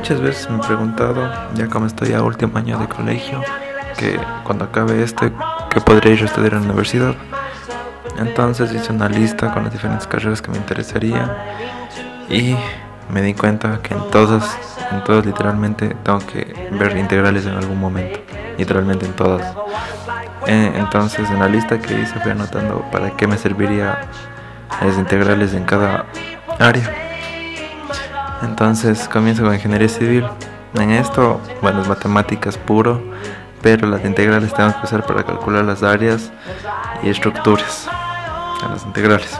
muchas veces me he preguntado, ya como estoy a último año de colegio, que cuando acabe este, que podría a estudiar en la universidad. Entonces hice una lista con las diferentes carreras que me interesarían y me di cuenta que en todas, en todas literalmente tengo que ver integrales en algún momento, literalmente en todas. Eh, entonces en la lista que hice fui anotando para qué me serviría las integrales en cada área. Entonces comienzo con ingeniería civil. En esto, bueno, es matemáticas puro, pero las integrales tengo que usar para calcular las áreas y estructuras de las integrales.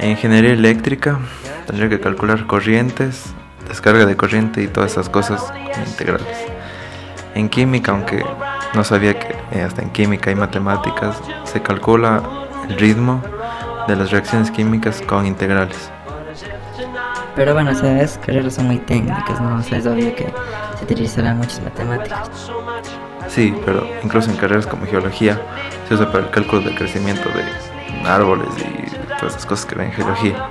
En ingeniería eléctrica tendría que calcular corrientes, descarga de corriente y todas esas cosas integrales. En química, aunque no sabía que eh, hasta en química y matemáticas se calcula el ritmo de las reacciones químicas con integrales. Pero bueno, o sea, carreras son muy técnicas, ¿no? O sea, es obvio que se utilizarán muchas matemáticas. Sí, pero incluso en carreras como geología se usa para el cálculo del crecimiento de árboles y todas esas cosas que ven en geología.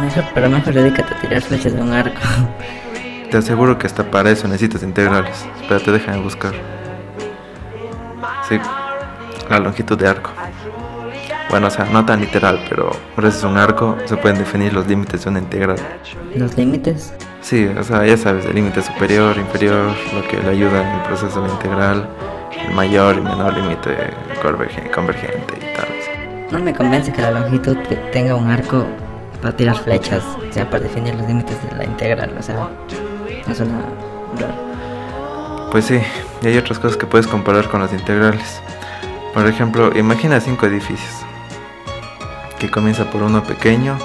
Mejor, pero mejor dedícate a tirar flechas de un arco. Te aseguro que hasta para eso necesitas integrales. Pero te dejan buscar. Sí, la longitud de arco. Bueno, o sea, no tan literal, pero gracias a un arco se pueden definir los límites de una integral. ¿Los límites? Sí, o sea, ya sabes, el límite superior, inferior, lo que le ayuda en el proceso de la integral, el mayor y menor límite convergente y tal. No me convence que la longitud tenga un arco para tirar flechas, o sea, para definir los límites de la integral, o sea, no suena raro. Pues sí, y hay otras cosas que puedes comparar con las integrales. Por ejemplo, imagina cinco edificios, que comienza por uno pequeño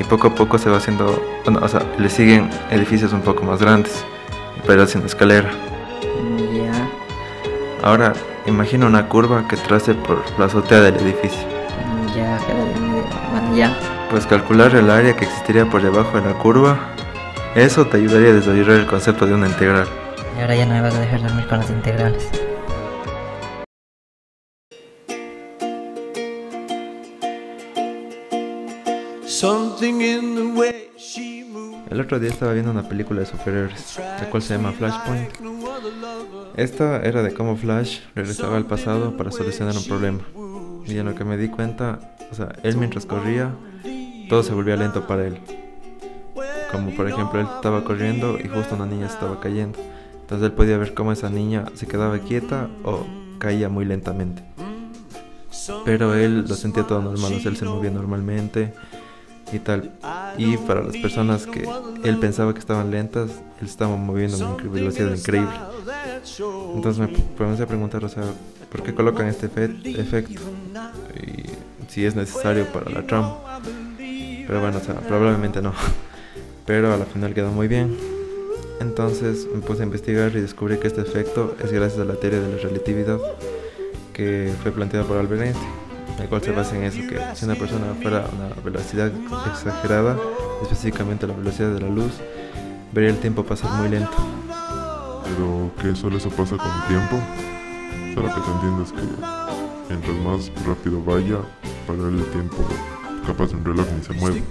y poco a poco se va haciendo, bueno, o sea, le siguen edificios un poco más grandes, pero sin escalera. Ya, Ahora, imagina una curva que trace por la azotea del edificio. ya, bueno, ya. Pues calcular el área que existiría por debajo de la curva, eso te ayudaría a desarrollar el concepto de una integral. Y ahora ya no me vas a dejar dormir con las integrales. El otro día estaba viendo una película de superhéroes, la cual se llama Flashpoint. Esta era de cómo Flash regresaba al pasado para solucionar un problema. Y en lo que me di cuenta, o sea, él mientras corría, todo se volvía lento para él. Como por ejemplo, él estaba corriendo y justo una niña estaba cayendo. Entonces él podía ver cómo esa niña se quedaba quieta o caía muy lentamente. Pero él lo sentía todo normal, o sea, él se movía normalmente y tal. Y para las personas que él pensaba que estaban lentas, él estaba moviendo a velocidad increíble. Entonces me comencé a preguntar, o sea, ¿por qué colocan este efe- efecto? Y si es necesario para la trama. Pero bueno, o sea, probablemente no. Pero a la final quedó muy bien. Entonces me puse a investigar y descubrí que este efecto es gracias a la teoría de la relatividad que fue planteada por Albert Einstein, el cual se basa en eso, que si una persona fuera a una velocidad exagerada, específicamente la velocidad de la luz, vería el tiempo pasar muy lento. Pero que solo eso pasa con el tiempo. O sea, lo que te entiendo es que mientras más rápido vaya, para el tiempo, capaz un reloj ni se mueve.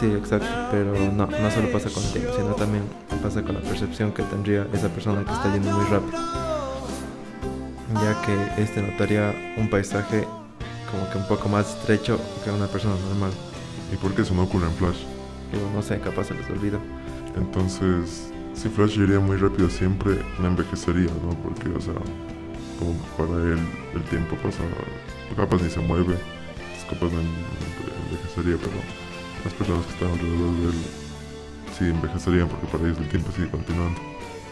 Sí, exacto, pero no, no solo pasa con el tiempo, sino también pasa con la percepción que tendría esa persona que está yendo muy rápido. Ya que este notaría un paisaje como que un poco más estrecho que una persona normal. ¿Y por qué eso no ocurre en Flash? Digo, no sé, capaz se les olvida. Entonces, si Flash iría muy rápido siempre, no envejecería, ¿no? Porque, o sea, como para él el tiempo pasa, capaz ni se mueve, es capaz no en- envejecería, pero las personas que están alrededor de él sí envejecerían porque para ellos el tiempo sigue continuando.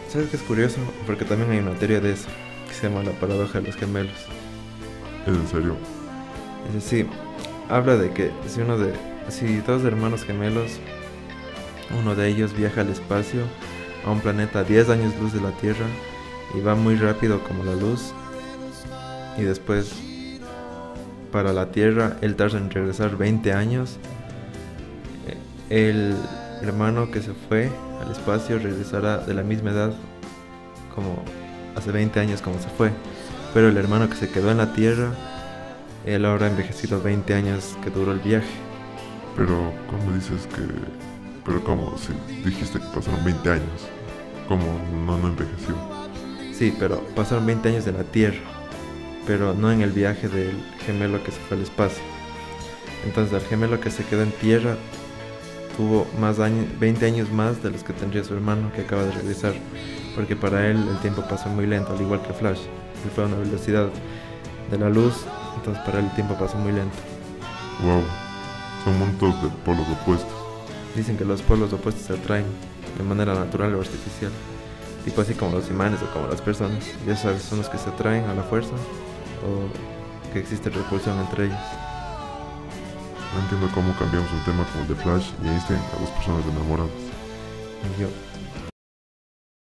¿Sabes qué es curioso? Porque también hay una teoría de eso, que se llama la paradoja de los gemelos. ¿Es en serio? Es decir, habla de que si uno de, si dos hermanos gemelos, uno de ellos viaja al espacio a un planeta a 10 años luz de la Tierra y va muy rápido como la luz y después para la Tierra él tarda en regresar 20 años, eh, el hermano que se fue al espacio regresará de la misma edad como hace 20 años como se fue, pero el hermano que se quedó en la Tierra él ahora ha envejecido 20 años que duró el viaje. Pero, ¿cómo dices que Pero como si dijiste que pasaron 20 años, como no, no envejeció. Sí, pero pasaron 20 años en la Tierra, pero no en el viaje del gemelo que se fue al espacio. Entonces el gemelo que se quedó en Tierra tuvo más años, 20 años más de los que tendría su hermano que acaba de regresar, porque para él el tiempo pasó muy lento, al igual que Flash. Él fue a una velocidad de la luz, entonces para él el tiempo pasó muy lento. Wow, son mundos de polos opuestos. Dicen que los polos opuestos se atraen de manera natural o artificial, tipo así como los imanes o como las personas. Ya sabes, son los que se atraen a la fuerza o que existe repulsión entre ellos. No entiendo cómo cambiamos un tema como el de Flash y Einstein a dos personas enamoradas. Y yo,